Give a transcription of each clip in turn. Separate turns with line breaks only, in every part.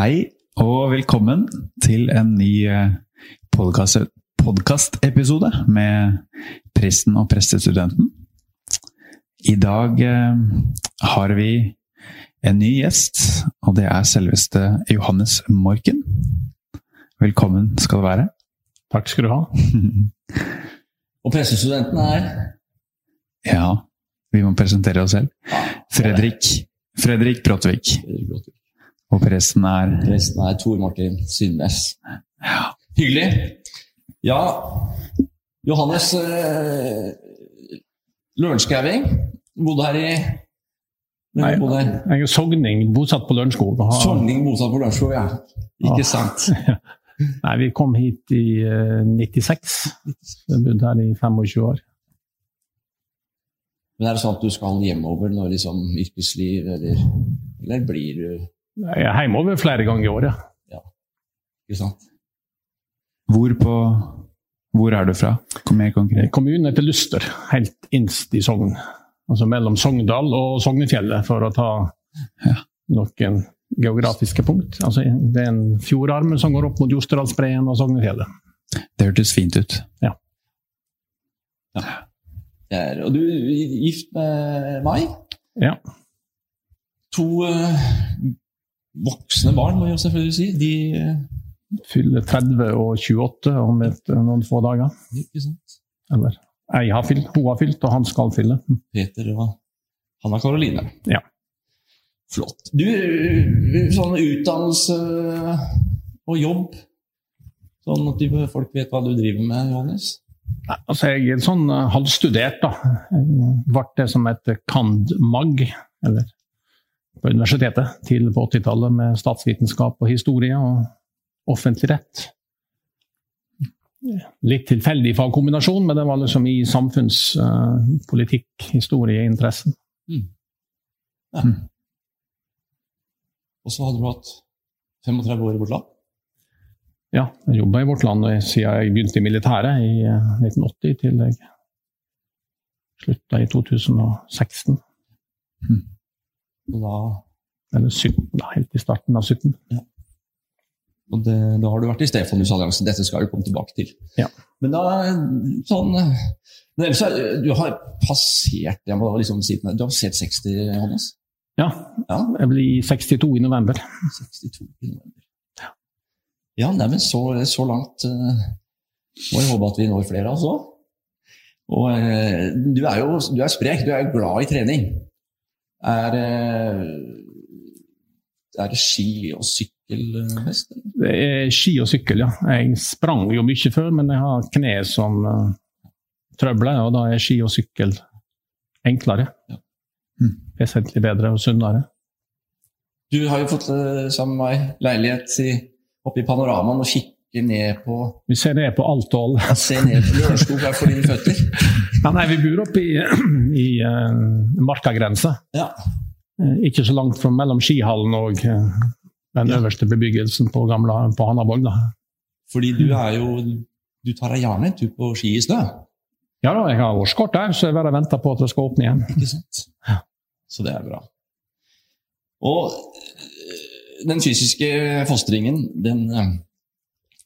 Hei og velkommen til en ny podkastepisode med presten og prestestudenten. I dag eh, har vi en ny gjest, og det er selveste Johannes Morken. Velkommen skal du være.
Takk skal du ha.
og prestestudenten er
Ja, vi må presentere oss selv. Fredrik, Fredrik Bråtvik. Og presten er
Presten er Tor Martin Synnes.
Ja.
Hyggelig. Ja, Johannes eh, Lørenskauing. Bodde her i
Nei, jeg er sogning, bosatt på Lørenskog.
Har... Sogning, bosatt på Lørenskog, ja. Ikke sant?
Nei, vi kom hit i uh, 96. Vi har bodd her i 25 år.
Men er det sånn at du skal hjemover når liksom yrkesliv, eller, eller blir du
Jeg er hjemover flere ganger i året.
Ja, ikke sant?
Hvor på Hvor er du fra? Kom mer konkret.
Kommunen heter Luster, helt innst i Sogn. Altså mellom Sogndal og Sognefjellet, for å ta
ja.
noen geografiske punkt. Altså, det er en fjordarm som går opp mot Jostedalsbreen og Sognefjellet.
Det hørtes fint ut.
Ja.
ja. Er, og du er gift med meg?
Ja.
To uh, voksne barn, må jeg selvfølgelig si. De uh,
fyller 30 og 28 om et, noen få dager.
Ikke sant.
Eller jeg har fylt, hun har fylt, og han skal fylle.
Peter og Hanna Karoline.
Ja.
Flott. Du, sånn utdannelse og jobb? Sånn at folk vet hva du driver med, Johannes?
Altså, jeg er sånn uh, halvstudert, da. Jeg ble det som heter cand.mag, eller på universitetet, tidlig på 80-tallet, med statsvitenskap og historie og offentlig rett litt tilfeldig fagkombinasjon, men det var liksom i samfunnspolitikk, uh, historieinteressen. Mm.
Ja. Mm. Og så hadde du hatt 35 år i vårt land?
Ja, jeg jobba i vårt land siden jeg begynte i militæret i 1980 til jeg slutta i 2016.
Mm. Da
Eller 17, da, helt i starten av 17.
Ja. Og det, da har du vært i Stefanusalliansen. Dette skal du komme tilbake til.
Ja.
Men da sånn men ellers, Du har passert jeg må liksom si, du har passert 60, Johannes?
Ja.
ja.
Jeg blir 62 i november.
62 i november. Ja, ja neimen så, så langt uh, må jeg håpe at vi når flere, altså. Og uh, du er jo du er sprek, du er glad i trening. Er, uh, er det ski og sykkel? mest?
Det er ski og sykkel, ja. Jeg sprang jo mye før, men jeg har kne som uh, trøbler, og da er ski og sykkel enklere.
Ja.
Mm. Vesentlig bedre og sunnere.
Du har jo fått sammen med meg leilighet i, oppe i panoramaen og kikker ned på
Vi ser ned på alt og alle.
ser ned på Lørenskog her for dine føtter.
ja, nei, vi bor oppe i, i uh, markagrensa.
Ja.
Ikke så langt fra mellom skihallen og den øverste bebyggelsen på, gamle, på Hanaborg. Da.
Fordi du er jo Du tar deg gjerne en tur på ski i snø?
Ja da, jeg har årskort der, så jeg bare venter på at det skal åpne igjen.
Ikke sant?
Ja.
Så det er bra. Og den fysiske fostringen, den,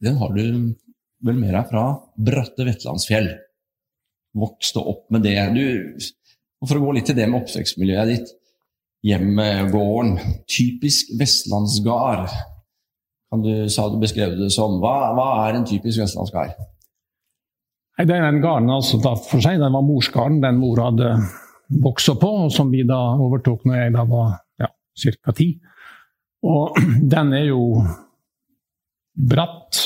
den har du vel med deg fra bratte Vetlandsfjell. Vokste opp med det. Du, for å gå litt til det med oppvekstmiljøet ditt hjemmegården. Typisk vestlandsgard, kan du, sa du beskrev det som. Hva, hva er en typisk vestlandsgard?
Nei, Den gården altså, for seg, den var morsgården den mor hadde vokst opp på, og som vi da overtok når jeg da var ja, ca. ti. Og den er jo bratt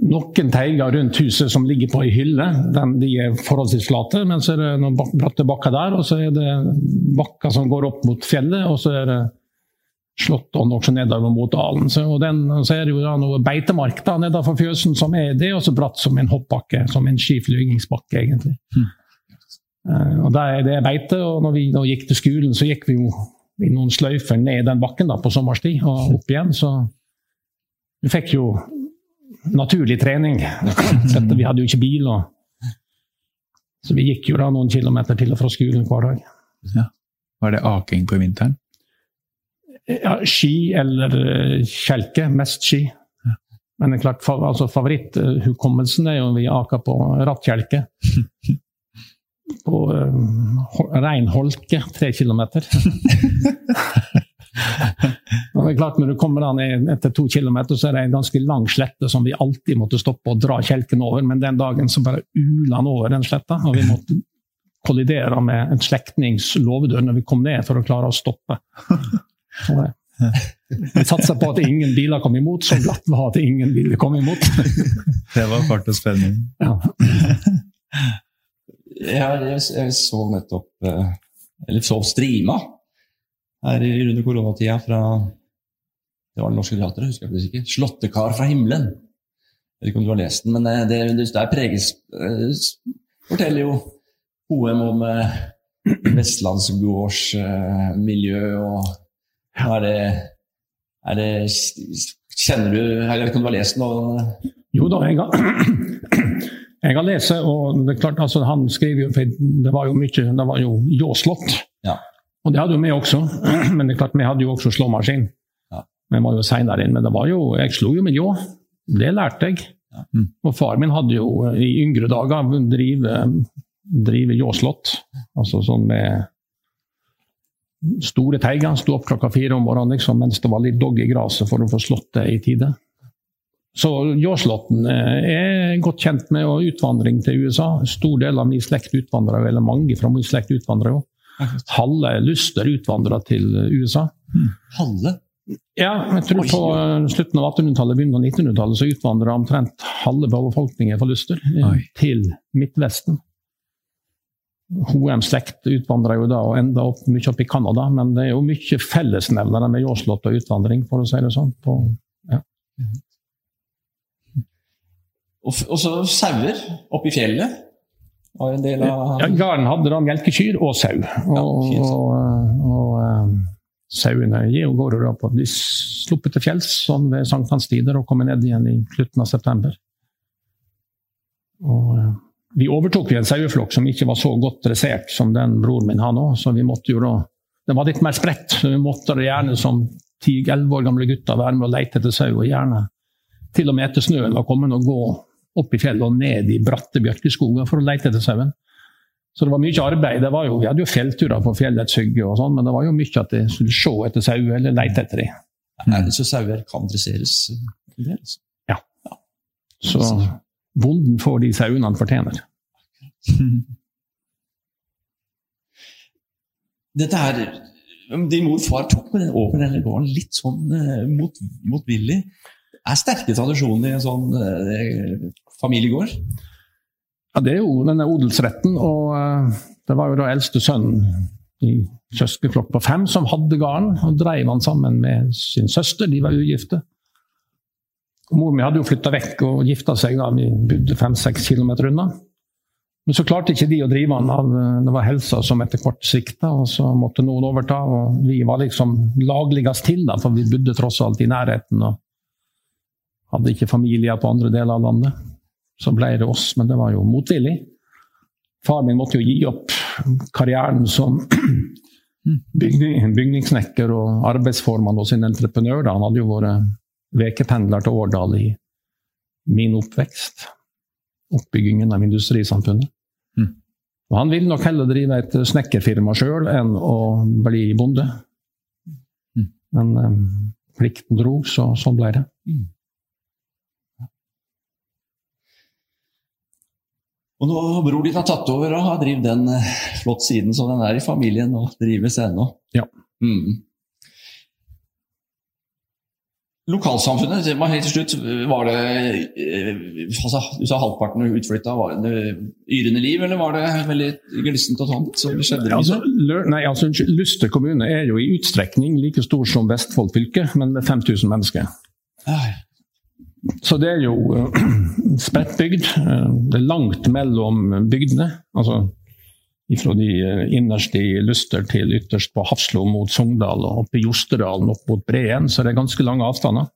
noen teiger rundt huset som ligger på ei hylle. Den, de er forholdsvis flate, men så er det noen bratte bakker der. Og så er det bakker som går opp mot fjellet, og så er det slåttånd også nedover mot dalen. Så, den, så er det jo da noe beitemark da, nedover fjøsen som er det, og så bratt som en hoppbakke. Som en skiflygingsbakke, egentlig.
Mm.
Og der er det beite, og når vi da gikk til skolen, så gikk vi jo i noen sløyfer ned den bakken da, på sommerstid og opp igjen. Så vi fikk jo naturlig trening. Vi hadde jo ikke bil. Og, så vi gikk jo da noen kilometer til og fra skolen hver dag.
Ja. Var det aking på vinteren?
Ja, ski eller eh, kjelke. Mest ski. Men det er klart, fa- altså, favoritthukommelsen er jo vi aka på rattkjelke. På um, rein holke, tre kilometer. Og det er klart, Når du kommer da ned etter to kilometer, så er det en ganske lang slette som vi alltid måtte stoppe og dra kjelken over. Men den dagen så bare ula han over den sletta, og vi måtte kollidere med en slektnings låvedør når vi kom ned for å klare å stoppe. Så det. Vi satsa på at ingen biler kom imot, så glatt var at ingen biler kom imot.
Det var fart og spenning.
Ja.
Jeg, jeg, jeg så nettopp eh, Eller så streama her under koronatida fra Det var det Norske Teatret, husker jeg ikke. 'Slåttekar fra himmelen'. Jeg vet ikke om du har lest den, men eh, det, det der preges eh, Forteller jo OM om eh, vestlandsgårdsmiljø og er det, er det Kjenner du Jeg vet ikke om du har lest den?
Jo da, jeg har, jeg har lest, og det er klart, altså, han skriver jo for Det var jo mye Det var jo Ljåslott.
Ja.
Og det hadde jo vi også. Men det er klart, vi hadde jo også slåmaskin.
Ja.
Vi var jo seinere inn, men det var jo, jeg slo jo med ljå. Det lærte jeg.
Ja.
Mm.
Og far min hadde jo i yngre dager drive ljåslått. Altså sånn med store teiger. Sto opp klokka fire om morgenen liksom, mens det var litt dogg i gresset for å få slått det i tide. Så Ljåslåtten eh, er godt kjent med utvandring til USA. Stor del av min slekt utvandra, eller mange fra min slekt utvandra jo. Halve Luster utvandra til USA.
Halle?
Ja, jeg tror på slutten av 1800-tallet, begynnelsen av 1900-tallet så utvandra omtrent halve befolkningen fra Luster eh, til Midtvesten. Hoems slekt utvandra jo da og enda opp mye opp i Canada, men det er jo mye fellesnevnere med Jåslott og utvandring, for å si det sånn. På,
Og, og så sauer oppe i fjellet. Var en del av
ja, Gården hadde da melkekyr og sau. Og,
Ja,
og, og, og eh, sauene gir jo går da på De sluppet til fjells sånn ved sankthanstider og kommer ned igjen i slutten av september. Og, eh, vi overtok en saueflokk som ikke var så godt dressert som den broren min har nå, så vi måtte jo da Den var litt mer spredt, så vi måtte da gjerne som 10-11 år gamle gutter være med og lete etter sau, og gjerne til og med etter snøen var kommet og gå opp i fjellet og ned i bratte bjørkeskoger for å lete etter sauen. Så det var mye arbeid. Det var jo, vi hadde jo fjellturer på fjellets hygge, og sånn, men det var jo mye at jeg skulle se etter sau eller lete etter dem.
Er det så sauer kan dresseres? Ja. del, altså?
Så bonden får de sauene han fortjener.
Dette her Din mor og far tok med over denne gården litt sånn eh, mot, motvillig. Det er sterke tradisjoner i en sånn eh, familiegård.
Ja, Det er jo denne odelsretten, og eh, det var jo da eldste sønnen i søskenflokk på fem som hadde gården, og drev han sammen med sin søster. De var ugifte. Mor mi hadde jo flytta vekk og gifta seg da vi bodde fem-seks kilometer unna. Men så klarte ikke de å drive han av Det var helsa som etter hvert svikta, og så måtte noen overta. Og vi var liksom lagligst til, da, for vi bodde tross alt i nærheten og hadde ikke familier på andre deler av landet. Så ble det oss, men det var jo motvillig. Far min måtte jo gi opp karrieren som bygning, bygningssnekker og arbeidsformann hos en entreprenør. Da. Han hadde jo vært vekependler til Årdal i min oppvekst. Oppbyggingen av industrisamfunnet.
Mm.
Og han ville nok heller drive et snekkerfirma sjøl enn å bli bonde.
Mm.
Men um, plikten dro, så sånn ble det.
Og nå har bror din har tatt over og har drevet den eh, flott siden, så den er i familien og drives ennå.
Ja.
Mm. Lokalsamfunnet, det var helt til slutt, var det eh, altså, Du sa halvparten utflytta. Var det yrende liv, eller var det veldig glissent og tomt? som skjedde det
Altså, nei, altså, Luster kommune er jo i utstrekning like stor som Vestfold fylke, men med 5000 mennesker.
Ai,
Så det er jo eh, spredt bygd. Eh, Det er langt mellom bygdene. Altså fra de innerste innerst i Luster til ytterst på Hafslo mot Sogndal og opp i Jostedalen opp mot Breen, så det er ganske lange avstander.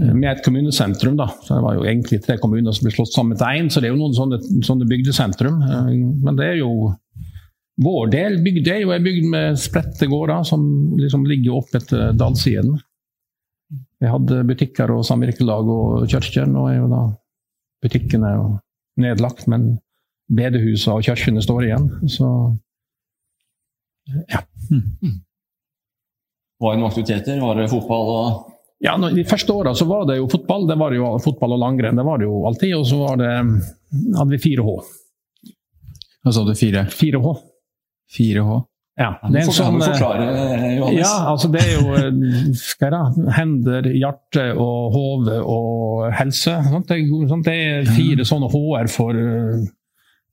Eh, Med et kommunesentrum, da. Så det var jo egentlig tre kommuner som ble slått sammen til én, så det er jo noen sånne, sånne bygdesentrum. Eh, Men det er jo Vår del bygd er jo ei bygd med spredte gårder som liksom ligger opp etter dalsiden. Vi hadde butikker og samvirkelag og kirker. Nå er jo da butikkene nedlagt, men bedehusene og kirkene står igjen. Så ja.
Var det noen aktiviteter? Var det fotball og
Ja, De første åra var det jo fotball. Det var jo fotball og langrenn. Det var det jo alltid. Og så var det, hadde vi 4H.
Hva sa du? Fire?
4H.
4H?
Ja,
det er en sånn, forklare,
Ja, altså det er jo skal jeg da, hender, hjerte og hode og helse. Sant? det er fire sånne H-er for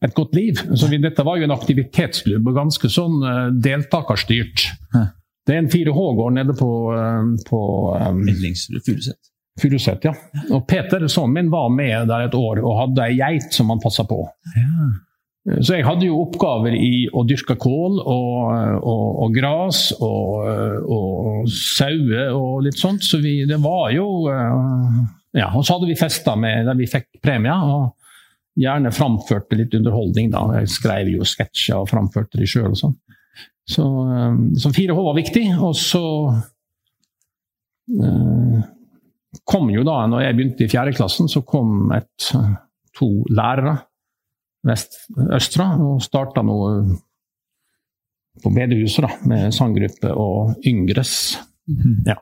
et godt liv. Så vi, dette var jo en aktivitetsklubb, og ganske sånn deltakerstyrt. Det er en 4H-gård nede på, på um,
Furuset.
Furuset, ja. Og Peter, sønnen min, var med der et år og hadde ei geit som han passa på.
Ja.
Så jeg hadde jo oppgaver i å dyrke kål og, og, og gras og, og sauer og litt sånt. Så vi, det var jo Ja, og så hadde vi fester med, der vi fikk premier. og Gjerne framførte litt underholdning, da. Jeg skrev jo sketsjer og framførte de sjøl og sånn. Så, så 4H var viktig. Og så eh, kom jo da, når jeg begynte i fjerde klassen, så kom et, to lærere vest østra og starta nå på bedehuset da, med sanggruppe og yngres. Ja.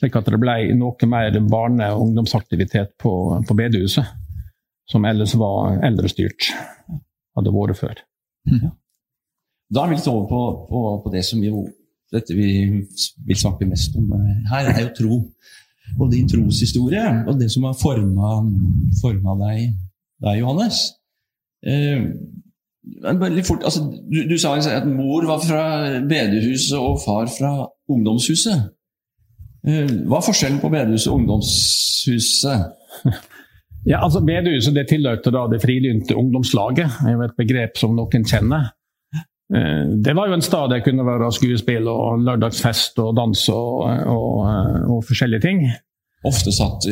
Slik at det ble noe mer barne- og ungdomsaktivitet på, på bedehuset, som ellers var eldrestyrt. Hadde vært før.
Mm. Da er vi litt over på, på, på det som jo dette vi vil snakke mest om her, er jo tro. Og din troshistorie, og det som har forma deg, deg, Johannes. Eh, fort, altså, du, du, sa at mor var fra bedehuset og far fra ungdomshuset. Eh, hva er forskjellen på bedehuset og ungdomshuset?
Ja, altså Bedehuset det tilhørte da det frilynte ungdomslaget. Det er et begrep som noen kjenner. Det var jo en stad det kunne være skuespill og lørdagsfest og dans og, og, og forskjellige ting.
Ofte satt,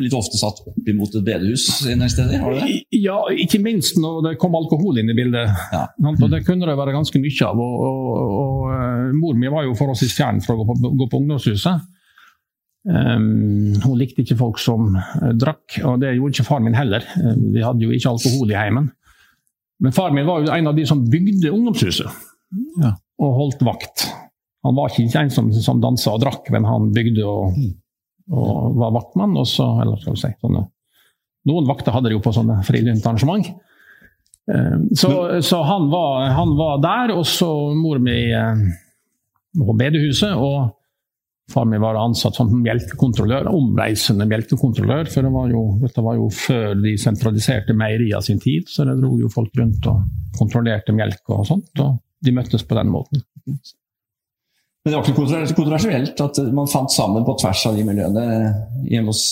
litt ofte satt opp imot et bedehus en steder? har du det?
Ja, ikke minst når det kom alkohol inn i bildet.
Ja.
Og Det kunne det være ganske mye av. Og, og, og Mor mi var jo forholdsvis fjern fra å gå på, gå på ungdomshuset. Um, hun likte ikke folk som drakk, og det gjorde ikke far min heller. Vi hadde jo ikke alkohol i heimen. Men far min var jo en av de som bygde ungdomshuset
Ja.
og holdt vakt. Han var ikke en som, som dansa og drakk, men han bygde og, og var vaktmann. Og så, eller skal vi si, sånne, noen vakter hadde de jo på sånne frilyntarrangement. Eh, Så, så han, var, han var der, og så mor mi eh, på bedehuset. Og far min var ansatt som melkekontrollør, omreisende melkekontrollør. For det var jo, dette var jo før de sentraliserte meieriene sin tid, så det dro jo folk rundt og kontrollerte melk og sånt. Og de møttes på den måten.
Men det var ikke kontroversielt at man fant sammen på tvers av de miljøene hjemme hos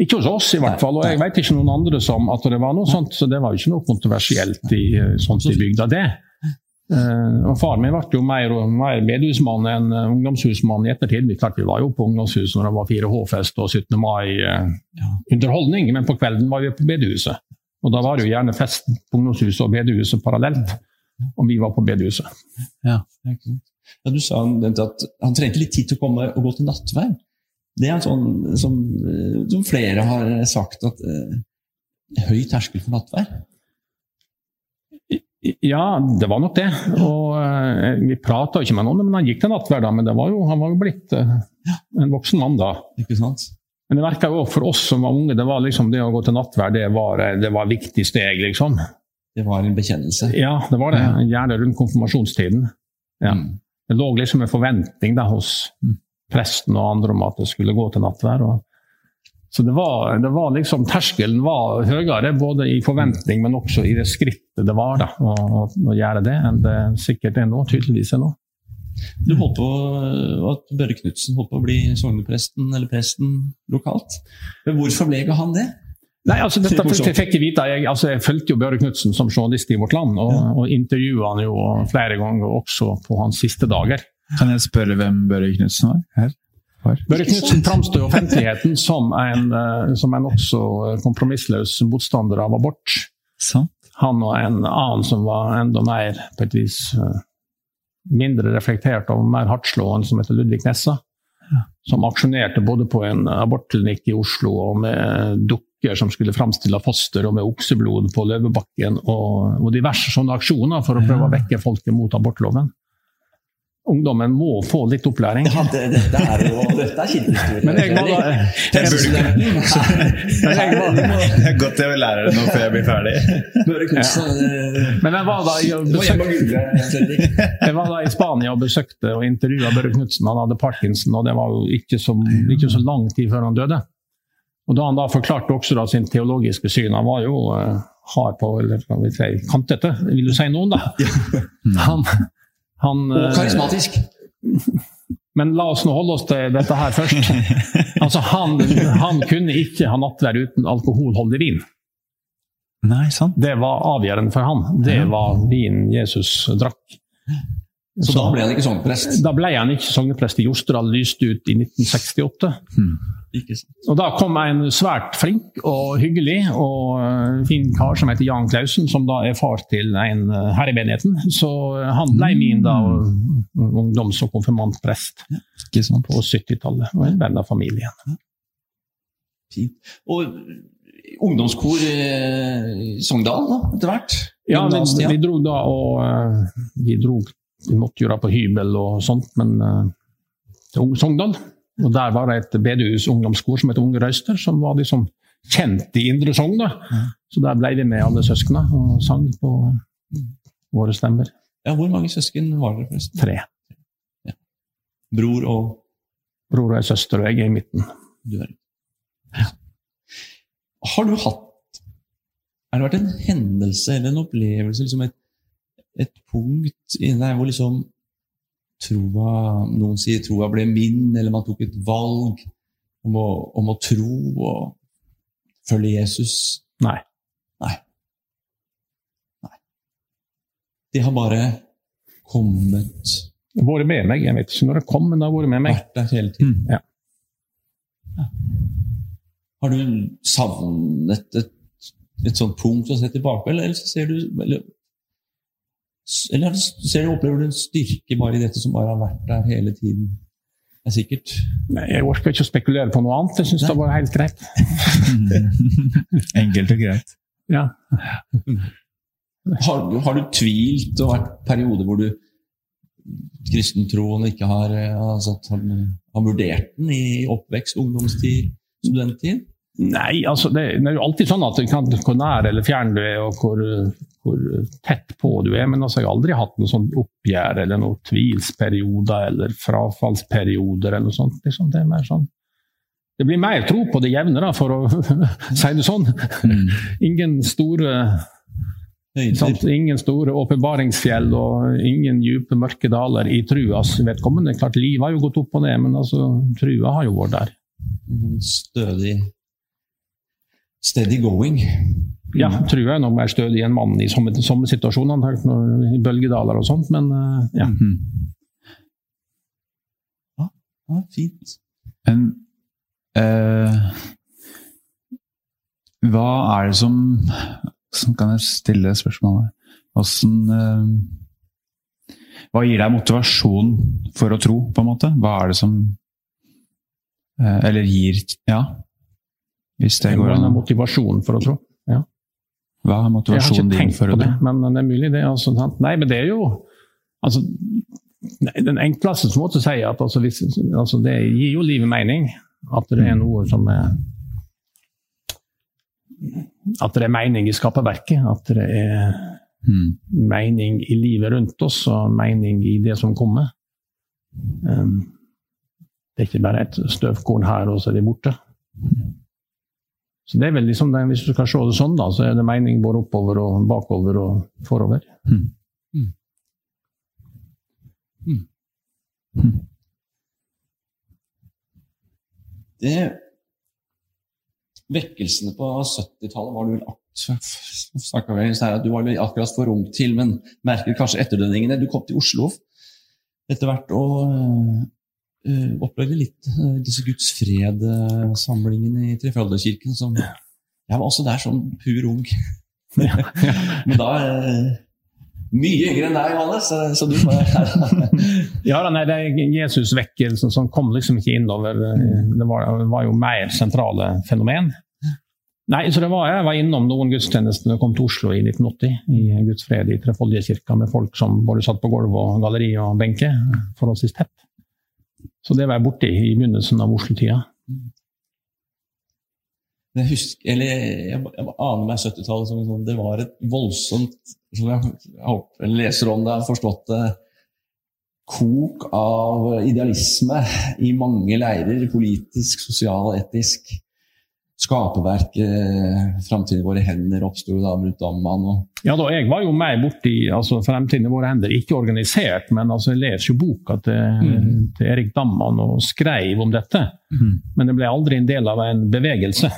Ikke hos oss, i hvert fall. Og jeg vet ikke noen andre som at det var noe sånt, så det var jo ikke noe kontroversielt i, sånt i bygda, det. Uh, og Faren min ble jo mer, mer bedehusmann enn ungdomshusmann i ettertid. Vi klart vi var jo på ungdomshus når det var 4H-fest og 17. mai-underholdning, men på kvelden var vi på bedehuset. Og da var det jo gjerne fest på ungdomshuset og bedehuset parallelt. Og vi var på bedehuset.
Ja.
Ja, du sa at han trengte litt tid til å komme og gå til nattverd. Det er en sånn som, som flere har sagt, at eh, høy terskel for nattverd.
Ja, det var nok det. Og eh, Vi prata ikke med noen, men han gikk til nattverd da. Men var jo, han var jo blitt eh, en voksen mann da.
Ikke sant?
Men det merka jo for oss som var unge, det var liksom det å gå til nattverd det var, det var et viktig steg, liksom.
Det var en bekjennelse?
Ja, det var det. Gjerne rundt konfirmasjonstiden. Ja.
Mm.
Det lå liksom en forventning da hos presten og andre om at det skulle gå til nattvær. Og så det var, det var liksom, Terskelen var høyere, både i forventning, men også i det skrittet det var da, å, å, gjøre det, enn det sikkert er nå. Tydeligvis er nå.
Du holdt på at Børre Knutsen holdt på å bli sognepresten eller presten lokalt. Men hvorfor ble han det?
Nei, altså dette fikk jeg vite. Jeg, altså, jeg fulgte jo Børre Knutsen som journalist i Vårt Land, og,
Ja.
og intervjua han jo flere ganger også på hans siste dager.
Kan jeg spørre hvem Børre Knutsen var? Her? var?
Børre Knutsen framstår i offentligheten som en, eh, som en også kompromissløs motstander av abort.
Sant?
Han og en annen som var enda mer på et vis eh, mindre reflektert og mer hardtslående, som heter Ludvig Nessa. Som aksjonerte både på en abortklinikk i Oslo og med dukker som skulle framstille foster, og med okseblod på Løvebakken, og, og diverse sånne aksjoner for å prøve å vekke folket mot abortloven ungdommen må få litt opplæring.
Ja, det, dette er jo dette er kildehistorie.
Men jeg må da
Det er godt jeg vil lære det nå før jeg blir ferdig.
Knutsen
Men jeg var da i, jeg var da i Spania og besøkte og intervjua Børre Knutsen. Han hadde parkinson, og det var jo ikke så, ikke så lang tid før han døde. Og da han da forklarte også da sin teologiske syn Han var jo uh, hard på, eller skal vi si, kantete, vil du si noen, da. Han, han,
og karismatisk.
Men la oss nå holde oss til dette her først. Altså, han, han kunne ikke ha nattvær uten alkoholholdig vin.
Nei, sant.
Det var avgjørende for han. Det var vin Jesus drakk.
Så, så da ble han ikke sogneprest?
Da ble han ikke sogneprest. Jostedal lyste ut i 1968. Hmm. Og Da kom en svært flink og hyggelig og eh, fin kar som heter Jan Klausen, som da er far til en eh, her i menigheten. Så eh, han ble min da ungdoms- og konfirmantprest på 70-tallet, og en venn av familien.
Fint. Og ungdomskor i Sogndal da, etter hvert?
Ja, vi, vi, dro da og vi dro Vi måtte gjøre på hybel og sånt, men til Sogndal. Og Der var det et bedehus ungdomskor som het Unge Røyster, som var liksom kjent i Indre Sogn. Så der ble vi med alle søsknene og sang på våre stemmer.
Ja, Hvor mange søsken var dere? forresten?
Tre.
Ja. Bror og
Bror og ei søster, og jeg er i midten.
Du er. Ja. Har du hatt Har det vært en hendelse eller en opplevelse, liksom et, et punkt inni deg hvor liksom troa Noen sier troa ble min, eller man tok et valg om å, om å tro og følge Jesus.
Nei.
Nei. Nei. De har bare kommet
Vært med meg. Jeg vet ikke når det kom, men det har vært med meg.
Vært der hele tiden.
Mm, ja.
Ja. Har du savnet et, et sånt punkt å se tilbake eller, eller ser du eller, eller ser du, opplever du en styrke bare i dette som bare har vært der hele tiden? Det er sikkert.
Nei, Jeg orker ikke å spekulere på noe annet. Jeg syns det var helt greit.
Enkelt og greit.
Ja.
Har, har, du tvilt og vært perioder hvor du kristentroen ikke har, altså, har, har vurdert den i oppvekst, ungdomstid, studenttid?
Nei, altså det, det, er jo alltid sånn at kan, hvor nær eller fjern du er, og hvor, hvor, tett på du er. Men altså, jeg har aldri hatt noe sånn oppgjør eller noen tvilsperioder eller frafallsperioder. eller noe sånt. Liksom, det, er mer sånn. det blir mer tro på det jevne, da, for å si det sånn. Mm. Ingen store sant? Ingen store åpenbaringsfjell og ingen dype, mørke daler i truas vedkommende. Klart, Livet har jo gått opp og ned, men altså, trua har jo vært der.
Stødig steady going.
Ja, tror jeg er nok mer stødig enn mann i somme, somme situasjoner, i bølgedaler og sånt, men uh, ja. Mm -hmm.
ja. ja. fint.
Men uh, hva er det som Hvordan kan jeg stille spørsmålet. Åssen uh, Hva gir deg motivasjon for å tro, på en måte? Hva er det som Eller gir Ja.
Hvis det går an. Motivasjonen for å tro. Ja.
Hva er motivasjonen din for å tro?
Men det er mulig, det. Altså, nei, men det er jo altså, Den enkleste måte å si at altså, hvis, altså, det gir jo livet mening. At det er noe som er At det er mening i skaperverket. At det er mm. mening i livet rundt oss, og mening i det som kommer. Um, det er ikke bare et støvkorn her, og så er det borte. Så det er vel liksom, Hvis du skal se det sånn, da, så er det mening både oppover og bakover og forover. Mm.
Mm. Mm. Det Vekkelsene på 70-tallet var du vel du var vel akkurat for ung til, men merker kanskje etterdønningene. Du kom til Oslo etter hvert og uh, opplevde litt uh, disse Guds fred-samlingene i Trefalderkirken. Som, jeg var også der som pur ung. Men da uh, Mye yngre enn deg, Johannes. så- Så du var
Ja, nei, det Jesusvekkelsen som kom liksom ikke innover. Det var, var jo mer sentrale fenomen. Nei, så det var, Jeg var innom noen gudstjenester da jeg kom til Oslo i 1980, i Guds fred i Trefoldige kirka, med folk som både satt på gulv og galleri og benke, forholdsvis tett. Så det var jeg borti i begynnelsen av Oslo-tida.
Jeg husker, eller jeg, jeg aner meg 70-tallet som sånn Det var et voldsomt som jeg, jeg håper leser om det har forstått det kok av idealisme i mange leirer. Politisk, sosial, etisk. Skaperverket, framtiden i våre hender, oppsto da rundt Amman. Og
Ja, da, Jeg var jo mer borti altså, Fremtiden i våre hender, ikke organisert, men altså, jeg leser jo boka til,
Mm.
til Erik Damman og skrev om dette.
Mm.
Men det ble aldri en del av en bevegelse.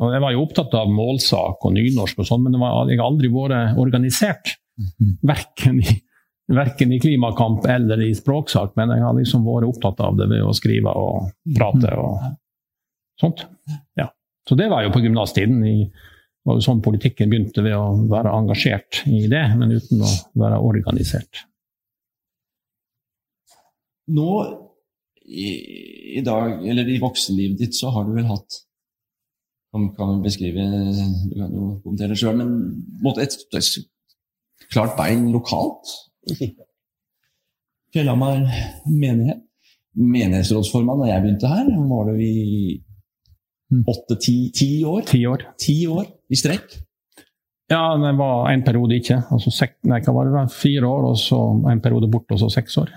Og Jeg var jo opptatt av målsak og nynorsk, og sånn, men det var, jeg har aldri vært organisert. Verken i, verken i klimakamp eller i språksak, men jeg har liksom vært opptatt av det ved å skrive og prate og sånt. Ja. Så det var jo på gymnastiden. det var jo sånn politikken begynte, ved å være engasjert i det, men uten å være organisert.
nå i, i dag, eller i voksenlivet ditt, så har du vel hatt kan, kan beskrive Du kan jo kommentere sjøl, men måte et, et klart bein lokalt. Fjellhamar menighet. Menighetsrådsformann da jeg begynte her, var det i åtte-ti ti år.
Ti år.
Ti år i strekk.
Ja, det var en periode ikke. Altså sek, nei, hva var det? Fire år, og så en periode borte, og så seks år.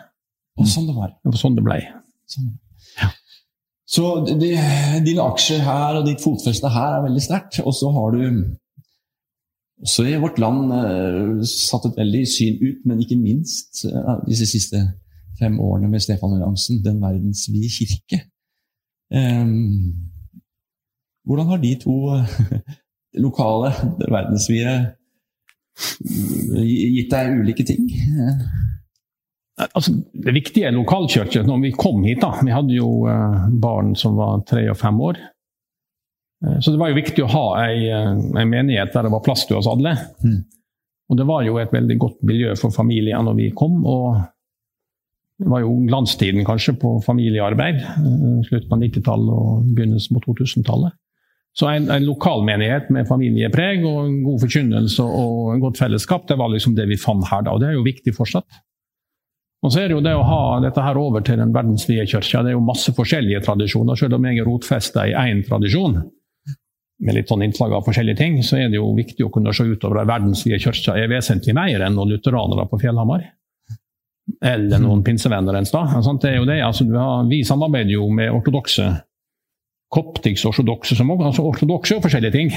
Og sånn det var.
Det var sånn det ble.
Sånn. Så de, dine aksjer her og ditt fotfeste her er veldig sterkt. Og så har du også i vårt land eh, satt et veldig syn ut, men ikke minst eh, disse siste fem årene med Stefan Wilhelmsen, Den verdensvide kirke. Ehm, hvordan har de to eh, lokale verdensvide gitt deg ulike ting?
Altså, det viktige er lokalkirken. Når vi kom hit, da Vi hadde jo eh, barn som var tre og fem år. Eh, så det var jo viktig å ha ei, eh, ei menighet der det var plass til oss alle.
Mm.
Og det var jo et veldig godt miljø for familier når vi kom. og det var jo glanstiden kanskje på familiearbeid. eh, Slutten av 90-tallet og begynnelsen på 2000-tallet. Så en, en lokalmenighet med familiepreg og en god forkynnelse og en godt fellesskap, det var liksom det vi fant her da. Og det er jo viktig fortsatt. Og så er det jo det å ha dette her over til den verdensvide kirka. Det er jo masse forskjellige tradisjoner. Selv om jeg er rotfesta i én tradisjon, med litt sånn innslag av forskjellige ting, så er det jo viktig å kunne se utover at verdensvide kirka er vesentlig mer enn noen lutheranere på Fjellhamar. Eller noen pinsevenner en sted. Altså, vi samarbeider jo med ortodokse, koptisk-ortodokse, som altså ortodokse og forskjellige ting.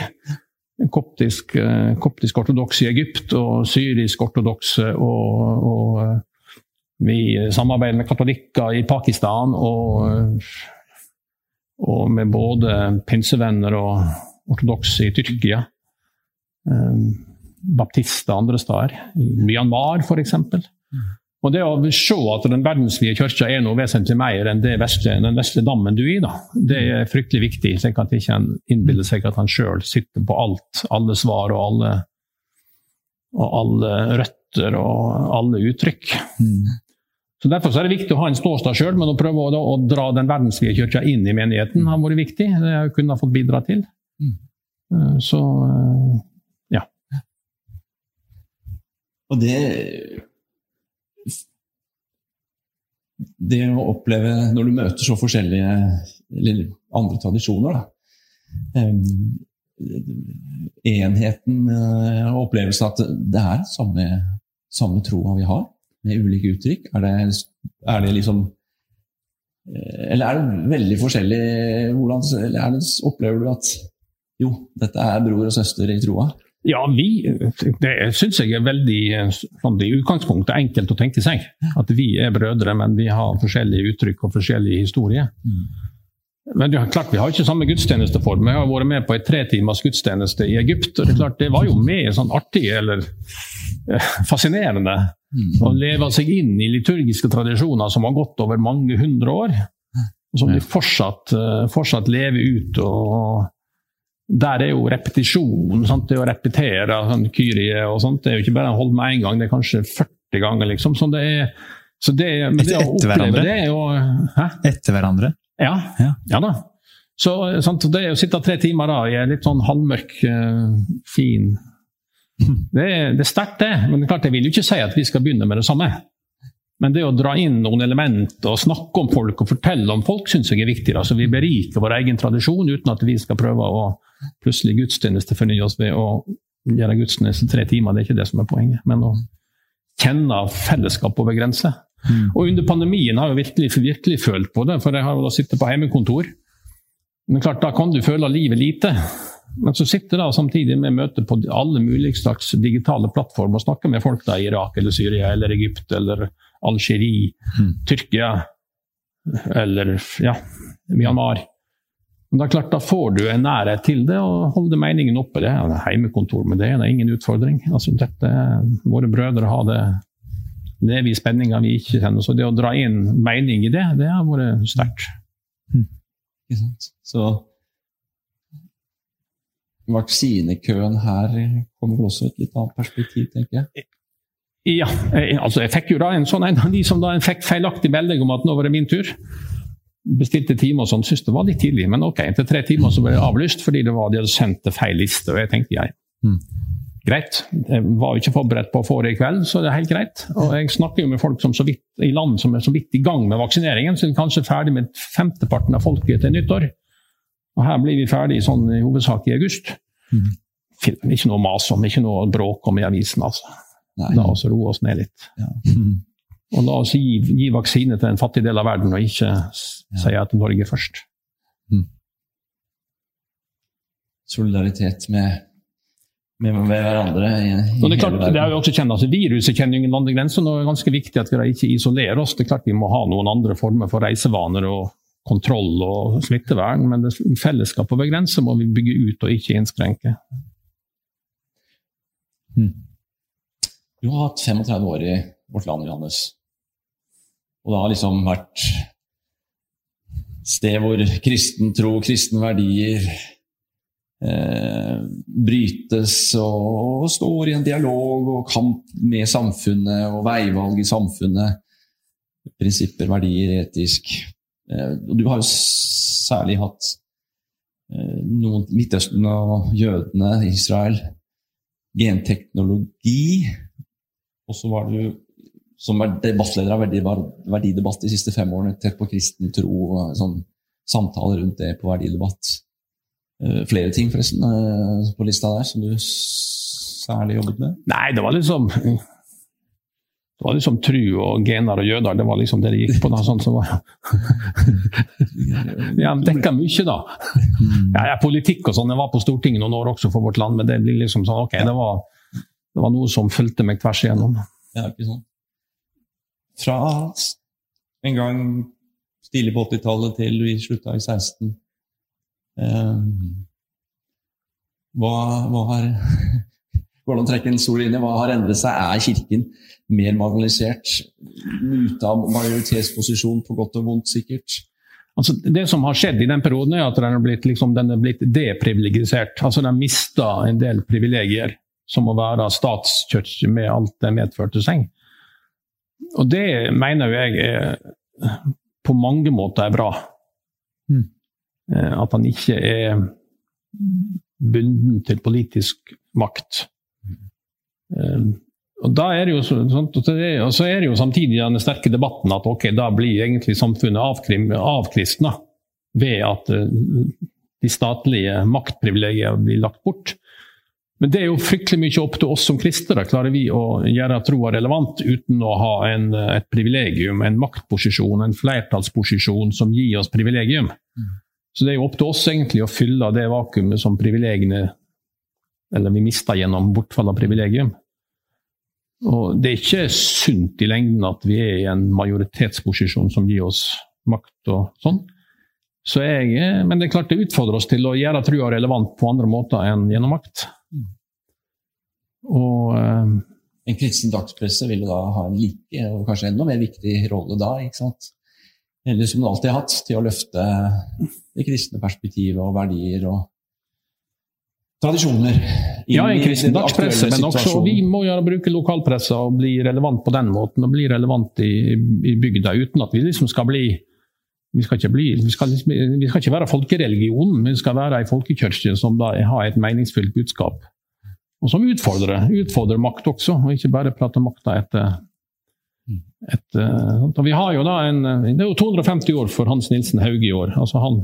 Koptisk, eh, koptisk ortodoks i Egypt og syrisk ortodokse og, og eh, vi samarbeider med katolikker i Pakistan og, og med både pinsevenner og ortodokse i Tyrkia. Baptister andre steder. I Myanmar, f.eks. Og det å se at den verdensvide kirka er noe vesentlig mer enn det vesle, den vesle dammen du er i, da, det er fryktelig viktig. slik at ikke en innbiller seg at han sjøl sitter på alt, alle svar og alle, og alle røtter og alle uttrykk. Så Derfor så er det viktig å ha en ståstad sjøl, men å prøve å, å, dra den verdensvide kirka inn i menigheten har vært viktig. Det har jeg kunnet ha fått bidra til. Uh, Så uh, ja.
Og det Det å oppleve, når du møter så forskjellige eller andre tradisjoner, da Enheten eh, og opplevelsen at det er samme, samme troa vi har, med ulike uttrykk. Er det, er det liksom eh, Eller er det veldig forskjellig hvordan, Eller er det, opplever du at jo, dette er bror og søster i troa?
Ja, vi, det syns jeg er veldig sånn, i utgangspunktet enkelt å tenke seg. At vi er brødre, men vi har forskjellige uttrykk og forskjellige historier.
Mm.
Men det er klart, Vi har ikke samme gudstjenesteform. Jeg har vært med på en tretimers gudstjeneste i Egypt. og Det er klart, det var jo mer sånn artig eller eh, fascinerende
Mm.
å leve seg inn i liturgiske tradisjoner som har gått over mange hundre år. Og som de fortsatt, eh, fortsatt lever ut. og der er jo repetisjon. Sant? Det å repetere sånn, Kyrie og sånt, det er jo ikke bare å holde med én gang, det er kanskje 40 ganger. liksom. Så det er, så det, men det å oppleve det er jo
hæ? Etter hverandre?
Ja. ja. ja da. Så sant? det å sitte tre timer da, i en litt sånn halvmørk, uh, fin Det er, det er sterkt, det. Men det er klart, jeg vil jo ikke si at vi skal begynne med det samme. Men det å dra inn noen elementer og snakke om folk og fortelle om folk, syns jeg er viktig. Altså, vi beriker vår egen tradisjon uten at vi skal prøve å plutselig gudstjeneste fornye oss ved å gjøre gudstjeneste tre timer. Det er ikke det som er poenget. Men å kjenne fellesskap over grenser. Mm. Og under pandemien har jeg virkelig, virkelig følt på det, for jeg har jo da sittet på hjemmekontor. Men klart, da kan du føle livet lite. Men så sitter da samtidig med møter på alle mulige slags digitale plattformer og snakker med folk da i Irak eller Syria eller Egypt eller Algerie, mm. Tyrkia eller ja, Myanmar. Men det er klart, Da får du en nærhet til det og holder meningen oppe. Det er heimekontor med det, det er ingen utfordring. Altså, dette, våre brødre har det lever i spenninger vi ikke kjenner. Så det å dra inn mening i det, det har vært sterkt.
Mm. Så vaksinekøen her kommer vel også et litt annet perspektiv, tenker jeg?
Ja, altså jeg fikk jo da en sånn en av de som da fikk feilaktig melding om at nå var det min tur. Bestilte time og sånn, syntes det var litt tidlig, men ok, etter tre timer så ble det avlyst fordi det var, de hadde sendt til feil liste. Og jeg tenkte jeg, mm. greit, jeg var jo ikke forberedt på å få det i kveld, så det er helt greit. Og jeg snakker jo med folk som så vidt, i land som er så vidt i gang med vaksineringen, så er kanskje ferdig med femteparten av folket til nyttår. Og her blir vi ferdig sånn i hovedsak i august. Mm. Ikke noe mas om, ikke noe bråk om i avisen, altså. Nei. La oss roe oss ned litt. Ja. Og la oss gi, gi, vaksine til en fattig del av verden, og ikke ja. si at Norge først. Mm.
Solidaritet med, med, med hverandre i, i
det, er klart, det er jo også kjent, altså, Viruset kjenner ingen landegrenser, og det er ganske viktig at vi ikke isolerer oss. Det er klart Vi må ha noen andre former for reisevaner og kontroll og smittevern, men det, fellesskap over grenser må vi bygge ut og ikke innskrenke.
Mm. Du har hatt 35 år i vårt land, Johannes. Og det har liksom vært sted hvor kristen tro, kristne verdier eh, brytes og, og, står i en dialog og kamp med samfunnet og veivalg i samfunnet. Prinsipper, verdier, etisk. Eh, og du har jo særlig hatt eh, noen Midtøsten og jødene, Israel, genteknologi og så var du som debattleder av Verdidebatt de siste fem årene, tett på kristen tro og sånn samtaler rundt det på Verdidebatt. Uh, flere ting forresten uh, på lista der som du særlig jobbet med?
Nei, det var liksom det var liksom tru og gener og jøder. Det var liksom det det gikk på. da, sånn som var. ja, dekka mye, da. Ja, ja, politikk og sånn. Jeg var på Stortinget noen år også for vårt land, men det blir liksom sånn, ok, det var det var noe som fulgte meg tvers igjennom.
Ja, ikke sant. Fra en gang tidlig på 80-tallet til vi slutta i 16. Eh, hva, hva har Går det å trekke en stor linje? Hva har endret seg? Er Kirken mer marginalisert? Ute av majoritetsposisjon, på godt og vondt, sikkert?
Altså, det som har skjedd i den perioden, er at den er blitt, liksom, den er blitt deprivilegisert. Altså, den har mista en del privilegier som å være statskirke med alt det medførte seg. Og det mener jeg er, på mange måter er bra. Mm. Eh, at han ikke er bunden til politisk makt. Mm. Og da er det jo sånn, og så er det jo samtidig den sterke debatten at ok, da blir egentlig samfunnet avkristna ved at eh, de statlige maktprivilegiene blir lagt bort. Men det er jo fryktelig mye opp til oss som kristne. Klarer vi å gjøre troa relevant uten å ha en, et privilegium, en maktposisjon, en flertallsposisjon som gir oss privilegium? Mm. Så det er jo opp til oss egentlig å fylle det vakuumet som privilegiene Eller vi mister gjennom bortfall av privilegium. Og det er ikke sunt i lengden at vi er i en majoritetsposisjon som gir oss makt og sånn. Så jeg, men det er klart det utfordrer oss til å gjøre trua relevant på andre måter enn gjennom makt.
Og, uh, en kristen dagspresse vil da ha en like, og kanskje enda mer viktig rolle da. ikke sant? Eller som den alltid har hatt, til å løfte det kristne perspektivet og verdier. og tradisjoner.
Ja, en kristen dagspresse, men også vi må gjøre bruke lokalpressa og bli relevant på den måten. Og bli relevant i, i bygda uten at vi liksom skal bli vi skal, ikke bli, vi, skal liksom, vi skal ikke være folkereligionen, vi skal være ei folkekirke som da har et meningsfylt budskap. Og som utfordrer, utfordrer makt også, og ikke bare prater makta etter, etter Vi har jo da en, Det er jo 250 år for Hans Nilsen Hauge i år. altså Han,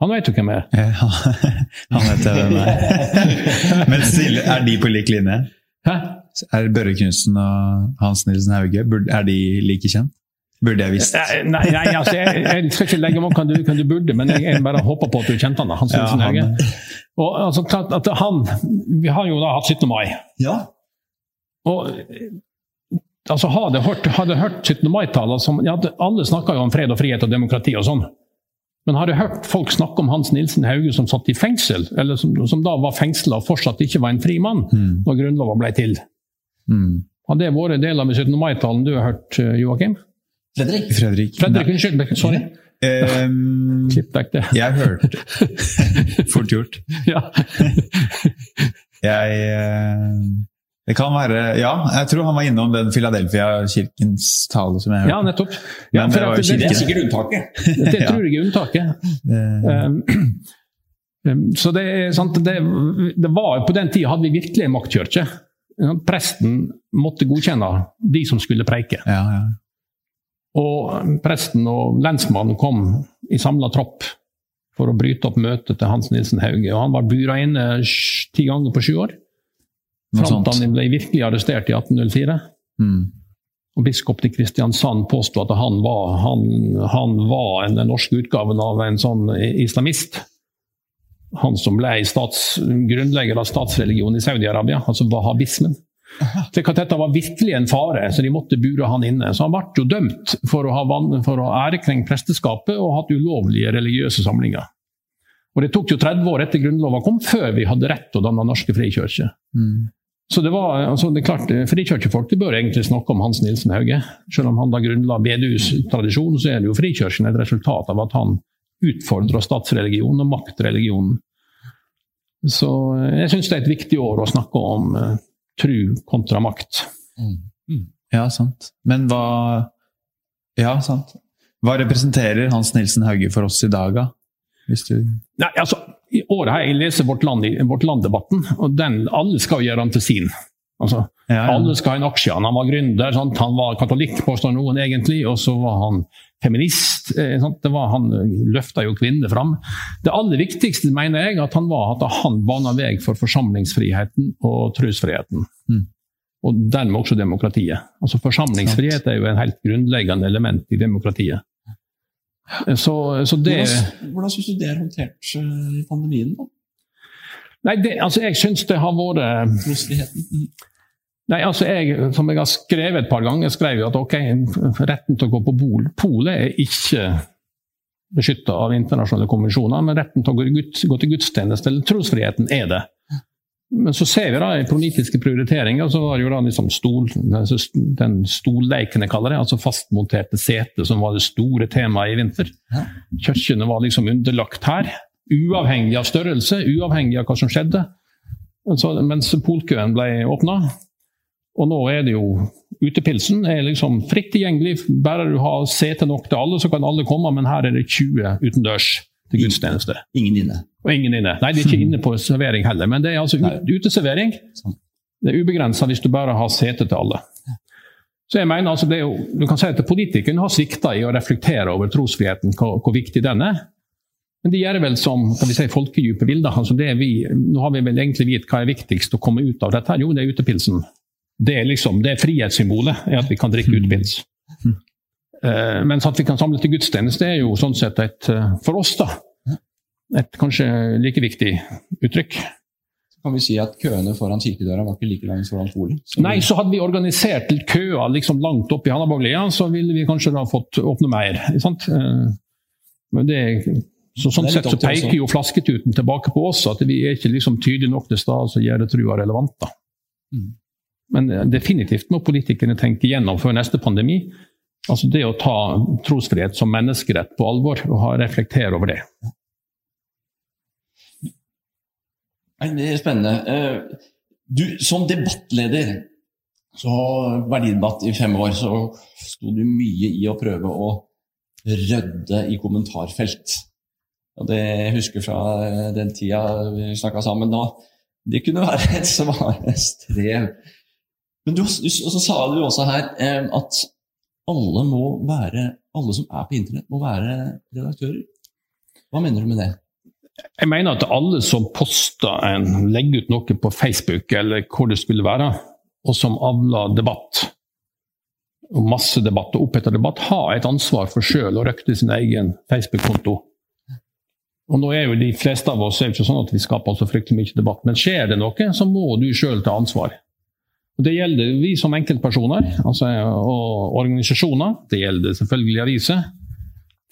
han vet jo hvem jeg er.
Ja, han vet hvem jeg er. Men stille, er de på lik linje?
Hæ?
Er Børre Knutsen og Hans Nilsen Hauge er de like kjent? Burde jeg visst.
Nei, nei, nei altså, jeg, jeg skal ikke legge meg du, hva du burde, men jeg, jeg bare håper på at du kjente han. da, Hans
Ja, han-
Hauge. Og altså, klart at han, Vi har jo da hatt 17. mai.
Ja.
og altså, Hadde hørt, hadde hørt 17. mai-taler som ja, Alle snakker jo om fred og frihet og demokrati og sånn. Men har jeg hørt folk snakke om Hans Nilsen Hauge som satt i fengsel, eller som, som da var fengsla og fortsatt ikke var en fri mann
Mm.
når Grunnloven ble til?
Mm.
Har det vært del av 17. mai-talen du har hørt, eh, Joakim?
Fredrik?
Fredrik?
Fredrik, unnskyld. Sorry.
Um,
Klipp vekk det.
jeg hørte Fort gjort.
Ja.
Jeg eh, Det kan være Ja, jeg tror han var innom den Philadelphia-kirkens tale som jeg hørte.
ja, nettopp. Ja, for
det var
at
Det er sikkert unntaket.
Det tror jeg er unntaket. Um, Så det er sant, det, det var På den tida hadde vi virkelig en maktkirke. Presten måtte godkjenne de som skulle preike.
ja, ja.
Og presten og lensmannen kom i samla tropp for å bryte opp møtet til Hans Nilsen Hauge. Og han var bura inne ti ganger på sju år. Fram til han ble virkelig arrestert i 1804.
Mm.
Og Biskop til Kristiansand påsto at han var, han, han var en, den norske utgaven av en sånn islamist. Han som ble stats, grunnlegger av statsreligionen i Saudi-Arabia, altså wahhabismen. Så Dette var virkelig en fare, så de måtte bure han inne. Så han ble jo dømt for å ha, van- for å ha ærekrenkt presteskapet og hatt ulovlige religiøse samlinger. Og Det tok jo 30 år etter Grunnloven kom, før vi hadde rett til å danne norske frikirker.
Mm.
Så det var, altså det er klart, Frikirkefolk de bør egentlig snakke om Hans Nilsen Hauge. Selv om han da grunnla BDUs tradisjon, så er det jo frikirken et resultat av at han utfordrer statsreligionen og maktreligionen. Så eh, jeg syns det er et viktig år å snakke om uh, tru kontra makt.
Ja, sant. Men hva Ja, sant. Hva representerer Hans Nilsen Hauge for oss i dag, da? Hvis du
Nei, altså, I året har jeg lest Vårt land, vårt Land-debatten, og den, alle skal gjøre han til sin. Altså,
ja, ja.
Alle skal ha en aksje. Han var gründer, sant? han var katolikk, påstår noen egentlig, og så var han feminist. Eh, sant? Det var, han løfta jo kvinner fram. Det aller viktigste mener jeg at han var at han bana vei for forsamlingsfriheten og trosfriheten.
Mm.
Og dermed også demokratiet. Altså Forsamlingsfrihet er jo en helt grunnleggende element i demokratiet. Eh, Så, så det
Hvordan, hvordan syns du det er håndtert eh, i pandemien? da?
Nei, det, altså jeg syns det har vært
Trosfriheten? Mm.
Nei, altså jeg, Som jeg har skrevet et par ganger, skrev jeg at ok, retten til å gå på pol, polet er ikke beskytta av internasjonale konvensjoner, men retten til å gå, til gudstjeneste, eller trosfriheten, er det. Men så ser vi da i politiske prioriteringer, så var det jo da liksom stol, den stolleiken jeg kaller det, altså fastmonterte seter, som var det store temaet i vinter. Kirkene var liksom underlagt her, uavhengig av størrelse, uavhengig av hva som skjedde. Så, mens polkøen ble åpna, og nå er det jo Utepilsen er liksom fritt tilgjengelig. Bare du har sete nok til alle, så kan alle komme, men her er det 20 utendørs til gudstjeneste.
Ingen inne.
Og ingen inne. Nei, de er ikke inne på servering heller, men det er altså ut, uteservering.
Sånn.
Det er ubegrensa hvis du bare har sete til alle. Så jeg mener altså det er jo, du kan si at Politikerne har svikta i å reflektere over trosfriheten, hvor, hvor viktig den er. Men det gjør vel som kan vi si, folkedype bilder. Altså det er vi, nå har vi vel egentlig vite hva er viktigst å komme ut av dette. Jo, det er utepilsen. Det er liksom, det er frihetssymbolet, er at vi kan drikke utepils. Eh, mens at vi kan samle til gudstjeneste, er jo sånn sett et, eh, for oss, da, et kanskje like viktig uttrykk.
Så kan vi si at køene foran kirkedøra var ikke like lange foran Polen? Så-
Nei, så hadde vi organisert køer liksom langt opp i Hannabaglia, så ville vi kanskje da fått åpne mer. sant? Uh, Men det, så sånn sett så
oss
peker jo flasketuten tilbake på oss, at vi er ikke liksom tydelige nok til stede som gjør det trua relevant. da.
Mm.
Men eh, definitivt må politikerne tenke gjennom før neste pandemi. Altså det å ta trosfrihet som menneskerett på alvor, og reflektere over det.
Det er spennende. Eh, Du, som debattleder så verdidebatt i fem år, så sto du mye i å prøve å rydde i kommentarfelt. Og det jeg husker fra den tida vi snakka sammen da, det kunne være et svare strev. Men du, så sa du også her eh, at alle må være, alle som er på internett, må være redaktører. Hva mener du med det?
Jeg mener at alle som poster en, legger ut noe på Facebook eller hvor det skulle være, og som avler debatt, og masse debatt og oppheta debatt, har et ansvar for sjøl å røkte sin egen Facebook-konto. Og nå er jo De fleste av oss er ikke sånn at vi skaper så fryktelig mye debatt, men skjer det noe, så må du sjøl ta ansvar. Og Det gjelder vi som enkeltpersoner altså, og organisasjoner. Det gjelder selvfølgelig aviser.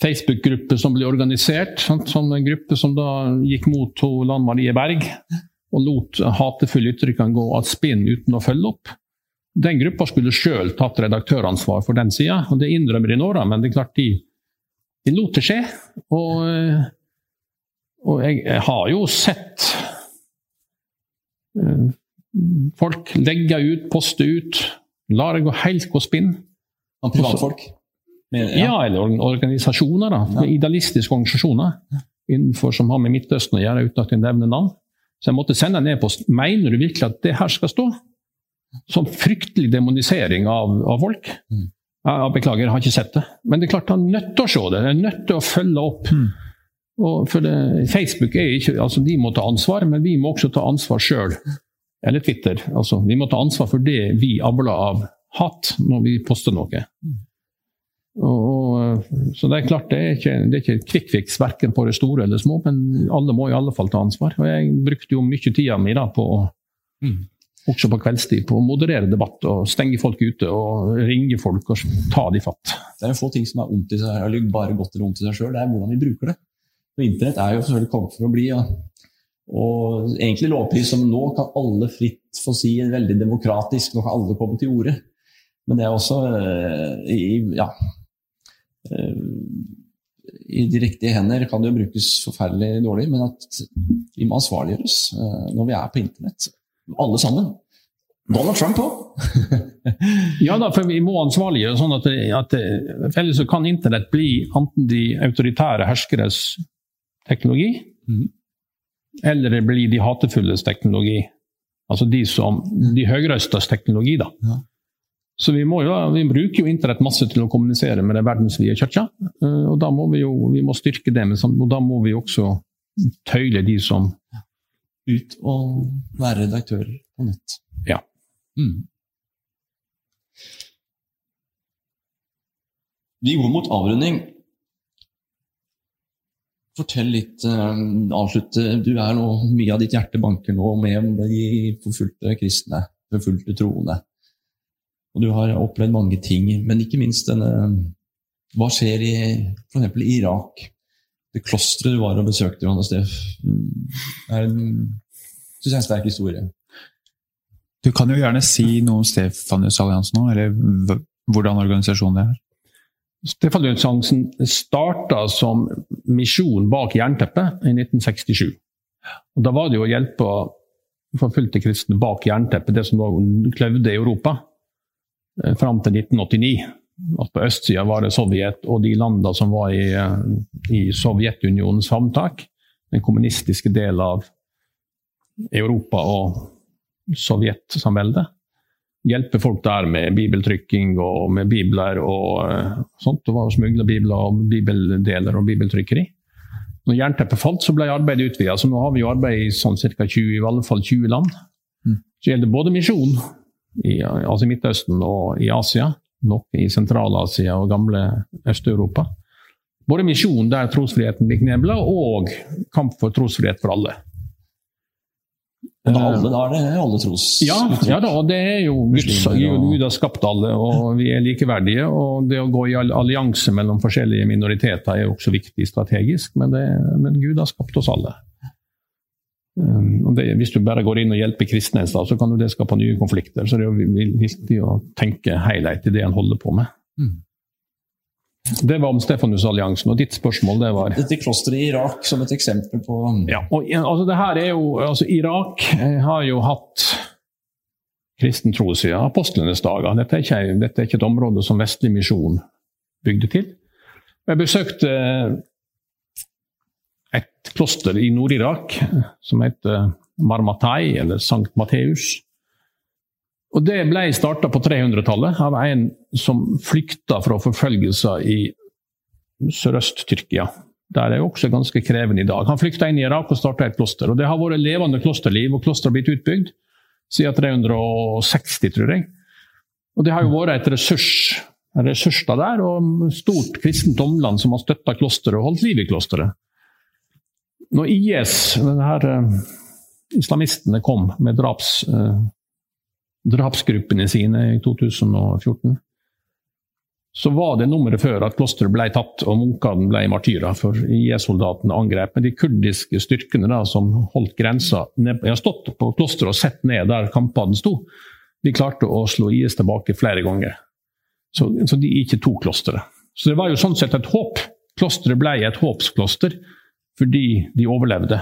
Facebook-gruppe som ble organisert. Sant? Sånn en gruppe som da gikk mot Lan Marie Berg og lot hatefulle uttrykkene gå av spinn uten å følge opp. Den gruppa skulle sjøl tatt redaktøransvar for den sida, og det innrømmer de nå, men det er klart de, de lot det skje. Og, og jeg, jeg, har jo sett uh, folk legge ut, poste ut, la det gå helt på spinn.
Av privatfolk?
Ja. ja. eller organisasjoner. da, ja. Idealistiske organisasjoner innenfor som har med Midtøsten å gjøre, uten at jeg nevner navn. Så jeg måtte sende en e-post. Mener du virkelig at det her skal stå? Sånn fryktelig demonisering av, av folk. Mm. Jeg, beklager, jeg har ikke sett det. Men det er klart han er nødt til å se det. Han er nødt til å følge opp. Mm. For det, Facebook er ikke, altså De må ta ansvar, men vi må også ta ansvar sjøl. Eller Twitter. altså Vi må ta ansvar for det vi abler av hatt når vi poster noe. Og, Og, så det er klart, det er ikke, det er ikke quick fix verken på det store eller små, men alle må i alle fall ta ansvar. Og jeg brukte jo mye tida mi da på mm. også på kveldstid på å moderere debatt og stenge folk ute og ringe folk og ta de fatt.
Det er jo få ting som er ondt i seg, eller bare godt eller ondt i seg sjøl, det er hvordan vi bruker det. Og Internett er jo selvfølgelig kommet for å bli. Ja. Og egentlig lovpris som nå kan alle fritt få si veldig demokratisk, nå kan alle komme til orde. Men det er også eh, ja, i de riktige hender kan det jo brukes forferdelig dårlig, men at vi må ansvarliggjøres eh, når vi er på internett. Alle sammen. Donald Trump òg!
ja da, for vi må ansvarliggjøre sånn at, at ellers kan internett bli enten de autoritære herskeres teknologi, mm. eller det blir de hatefulles teknologi. Altså de, som, de høyrøstes teknologi, da. Ja. Så vi, jo, vi, bruker jo internett masse til å kommunisere med den verdensvide kirka. Eh, og da må vi jo vi må styrke det, og da må vi også tøyle de som
Ut og være redaktører på nett.
Ja. Mm.
Vi går mot avrunding. Fortell litt, uh, avslutte. Du er nå, Mye av ditt hjerte banker nå med de forfulgte kristne, forfulgte troende. Og du har opplevd mange ting, men ikke minst denne Hva skjer i f.eks. Irak? Det klosteret du var og besøkte, Johannes Steff, er en, synes jeg, sterk historie.
Du kan jo gjerne si noe om Stefanius-alliansen nå, eller hvordan organisasjonen det er.
Stefanius-alliansen starta som misjon bak jernteppet i 1967. Og Da var det jo å hjelpe forfulgte kristne bak jernteppet, det som kløvde i Europa. Eh, fram til 1989. At på østsida var det Sovjet og de landene som var i, eh, i Sovjetunionens favntak. Den kommunistiske delen av Europa og Sovjetsamveldet. Hjelpe folk der med bibeltrykking og med bibler og uh, sånt. Det var smugla bibler og bibeldeler og bibeltrykkeri. Når jernteppet falt, så ble arbeidet utvida. Så nå har vi arbeid i sånn ca. 20, i alle fall 20 land. Mm. Så gjelder både misjon i, altså Midtøsten og i Asia. Nok i Sentral-Asia og gamle Øst-Europa. Både misjon der trosfriheten blir knebla, og kamp for trosfrihet for alle.
Og da, alle, da er det alle tros...
Ja, ja da, og det er jo Guds, Gud har skapt alle, og vi er likeverdige. Og det å gå i allianse mellom forskjellige minoriteter er også viktig strategisk, men, det, men Gud har skapt oss alle. Um, det, hvis du bare går inn og hjelper kristne, så kan det skape nye konflikter. Så det er jo viktig å tenke helhet i det en holder på med. Det var om Stefanusalliansen, og ditt spørsmål det var
Dette klosteret i Irak som et eksempel på
Ja, og altså det her er jo, altså Irak eh, har jo hatt kristen tro siden apostlenes dager. Dette er, ikke, dette er ikke et område som vestlig misjon bygde til. Jeg besøkte et kloster i Nord-Irak som heter Marmatai, eller Sankt Matteus. Og Det ble starta på 300-tallet av en som flykta fra forfølgelser i Sørøst-Tyrkia. Der er også ganske krevende i dag. Han flykta inn i Irak og starta et kloster. og Det har vært levende klosterliv, og klosteret har blitt utbygd siden 360, tror jeg. Og Det har jo vært et ressurs, en ressurs der, og stort kristent omland som har støtta klosteret og holdt liv i klosteret. Når IS, denne her, uh, islamistene, kom med draps... Uh, drapsgruppene sine i 2014, så var det nummeret før at klosteret ble tatt og munkene ble martyrer. For IS-soldatene angrep. Men de kurdiske styrkene da, som holdt grensa Jeg har stått på klosteret og sett ned der kampene sto. De klarte å slå IS tilbake flere ganger. Så, så de ikke tok klosteret. Så det var jo sånn sett et håp. Klosteret ble et håpskloster fordi de overlevde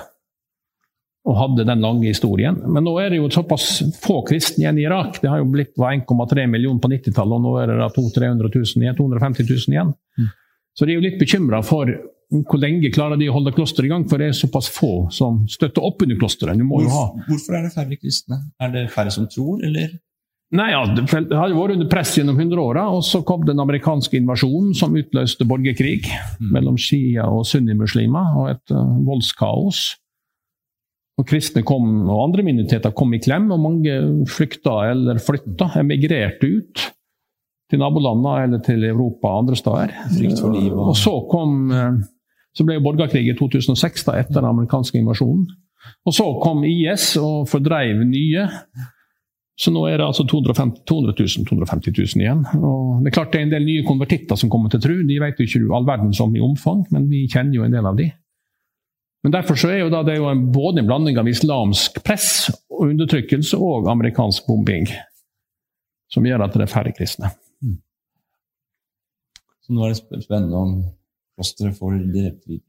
og hadde den lange historien. Men nå er det jo såpass få kristne igjen i Irak. Det har jo blitt 1,3 millioner på 90-tallet, og nå er det 200 000 igjen, 250 000 igjen. Mm. Så de er jo litt bekymra for hvor lenge klarer de å holde klosteret i gang, for det er såpass få som støtter opp under klosteret.
Hvorfor, hvorfor er det færre kristne? Er det færre som tror, eller?
Nei, ja, Det har jo vært under press gjennom 100 åra, og så kom den amerikanske invasjonen som utløste borgerkrig mm. mellom shia og sunnimuslimer, og et uh, voldskaos. Og kristne kom, og andre minoriteter kom i klem, og mange flykta eller flytta, emigrerte ut til nabolandene eller til Europa og andre steder. Og så kom eh, så ble borgerkrig i 2006, da, etter den amerikanske invasjonen. Og så kom IS og fordreiv nye. Så nå er det altså 250 000, 250 000 igjen. Og det er klart det er en del nye konvertitter som kommer til tru. De vet jo ikke all verden som i omfang, men vi kjenner jo en del av de. Men Derfor så er jo det jo en, både en blanding av islamsk press og undertrykkelse og amerikansk bombing som gjør at det er færre kristne. Mm.
Så nå er det spennende om klosteret får direkte videre?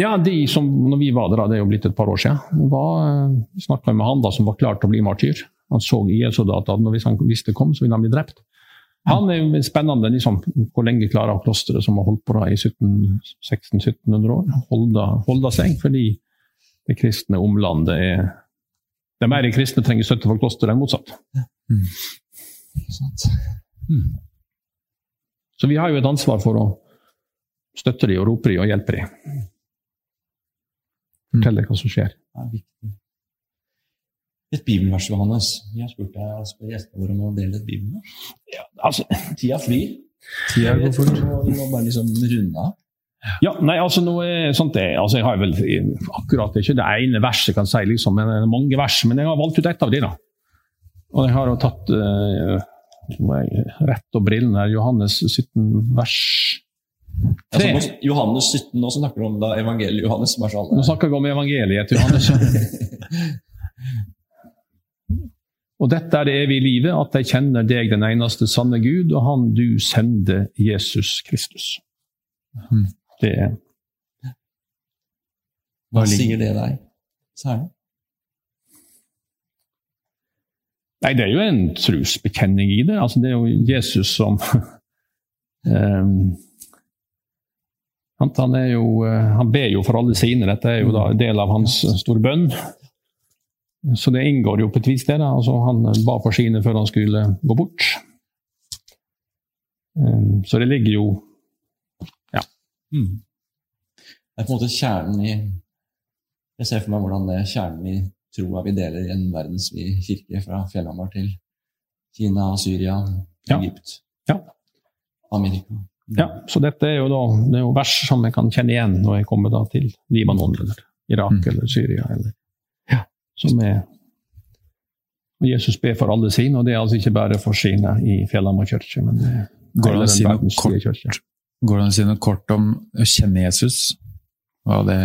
Ja, de som, når vi var der, det er jo blitt et par år siden, var, eh, vi snakka med han da som var klar til å bli martyr. Han så IS-soldater at hvis han visste det kom, så ville han bli drept. Han er jo spennende. Liksom, hvor lenge klarer klosteret, som har holdt på da i 1600-1700 år, holde, holde seg? Fordi det kristne omlandet er Det er mer kristne trenger støtte for klosteret enn motsatt. Mm. Mm. Så vi har jo et ansvar for å støtte dem og rope dem og hjelpe dem. Fortelle hva som skjer. Det er viktig
et bibelvers, Johannes. Jeg har spurt deg å spør gjestene våre om å dele et bibelvers. Ja, altså, Tida flyr. Tida går fort. Vi må bare liksom runde av.
Ja, nei, altså noe sånt det, altså Jeg har vel akkurat ikke det ene verset, jeg kan si, liksom, men er mange vers. Men jeg har valgt ut ett av de da. Og jeg har jo tatt uh, rett og brillene her. Johannes 17, vers
3. Altså, Johannes 17, nå snakker du om da evangeliet Johannes.
Nå snakker vi om evangeliet til Johannes. Og dette er det evige livet, at de kjenner deg, den eneste sanne Gud, og Han du sender, Jesus Kristus. Hmm. Det er
Hva sier det deg særlig?
Nei, det er jo en trosbekjenning i det. Altså, det er jo Jesus som um, han, jo, eh, han, ber jo for alle sine. Dette er jo da en del av hans store bønn. Så det inngår jo på et vis, det. da. Altså, han ba for sine før han skulle gå bort. Um, så det ligger jo Ja. Mm.
Det er på en måte kjernen i Jeg ser for meg hvordan det er kjernen i troa vi deler i en verdensvid kirke, fra Fjellhamar til Kina, Syria, Egypt,
ja.
Amerika.
Ja, så dette er jo da det er jo vers som jeg kan kjenne igjen når jeg kommer da til Libanon eller Irak mm. eller Syria eller som er Jesus ber for alle sine, og det er altså ikke bare for sine i Fjellhamar kirke, men det
Går det, si kort, går det an å si noe kort om å kjenne Jesus? Hva, det,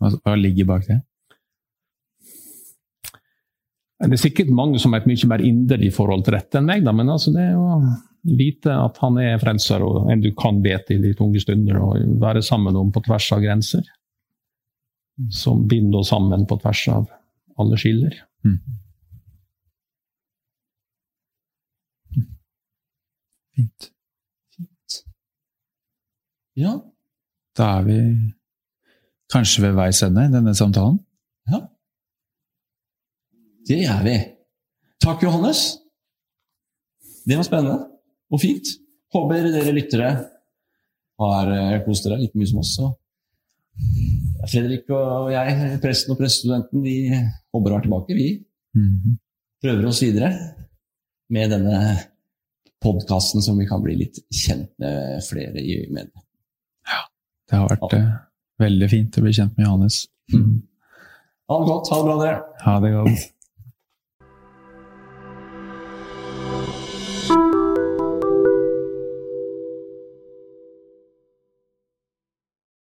hva ligger bak det?
Det er sikkert mange som har et mye mer inderlig forhold til dette enn meg, da, men altså det er jo vite at han er frelser, og en du kan be til i tunge stunder, og være sammen om på tvers av grenser. Som binder oss sammen på tvers av alle skiller.
Mm. Fint.
Ja.
Da er vi kanskje ved veis ende i denne samtalen.
ja. Det er vi. Takk, Johannes. Det var spennende og fint. Håper dere lyttere har eh, kost dere like mye som oss. Fredrik og jeg, presten og prestestudenten, vi håper å være tilbake. Vi
Mhm.
prøver oss videre med denne podkasten som vi kan bli litt kjent med flere i med.
Det har vært ja. veldig fint å bli kjent med Johannes.
Ha det godt. Ha det bra, dere.
Ha det godt.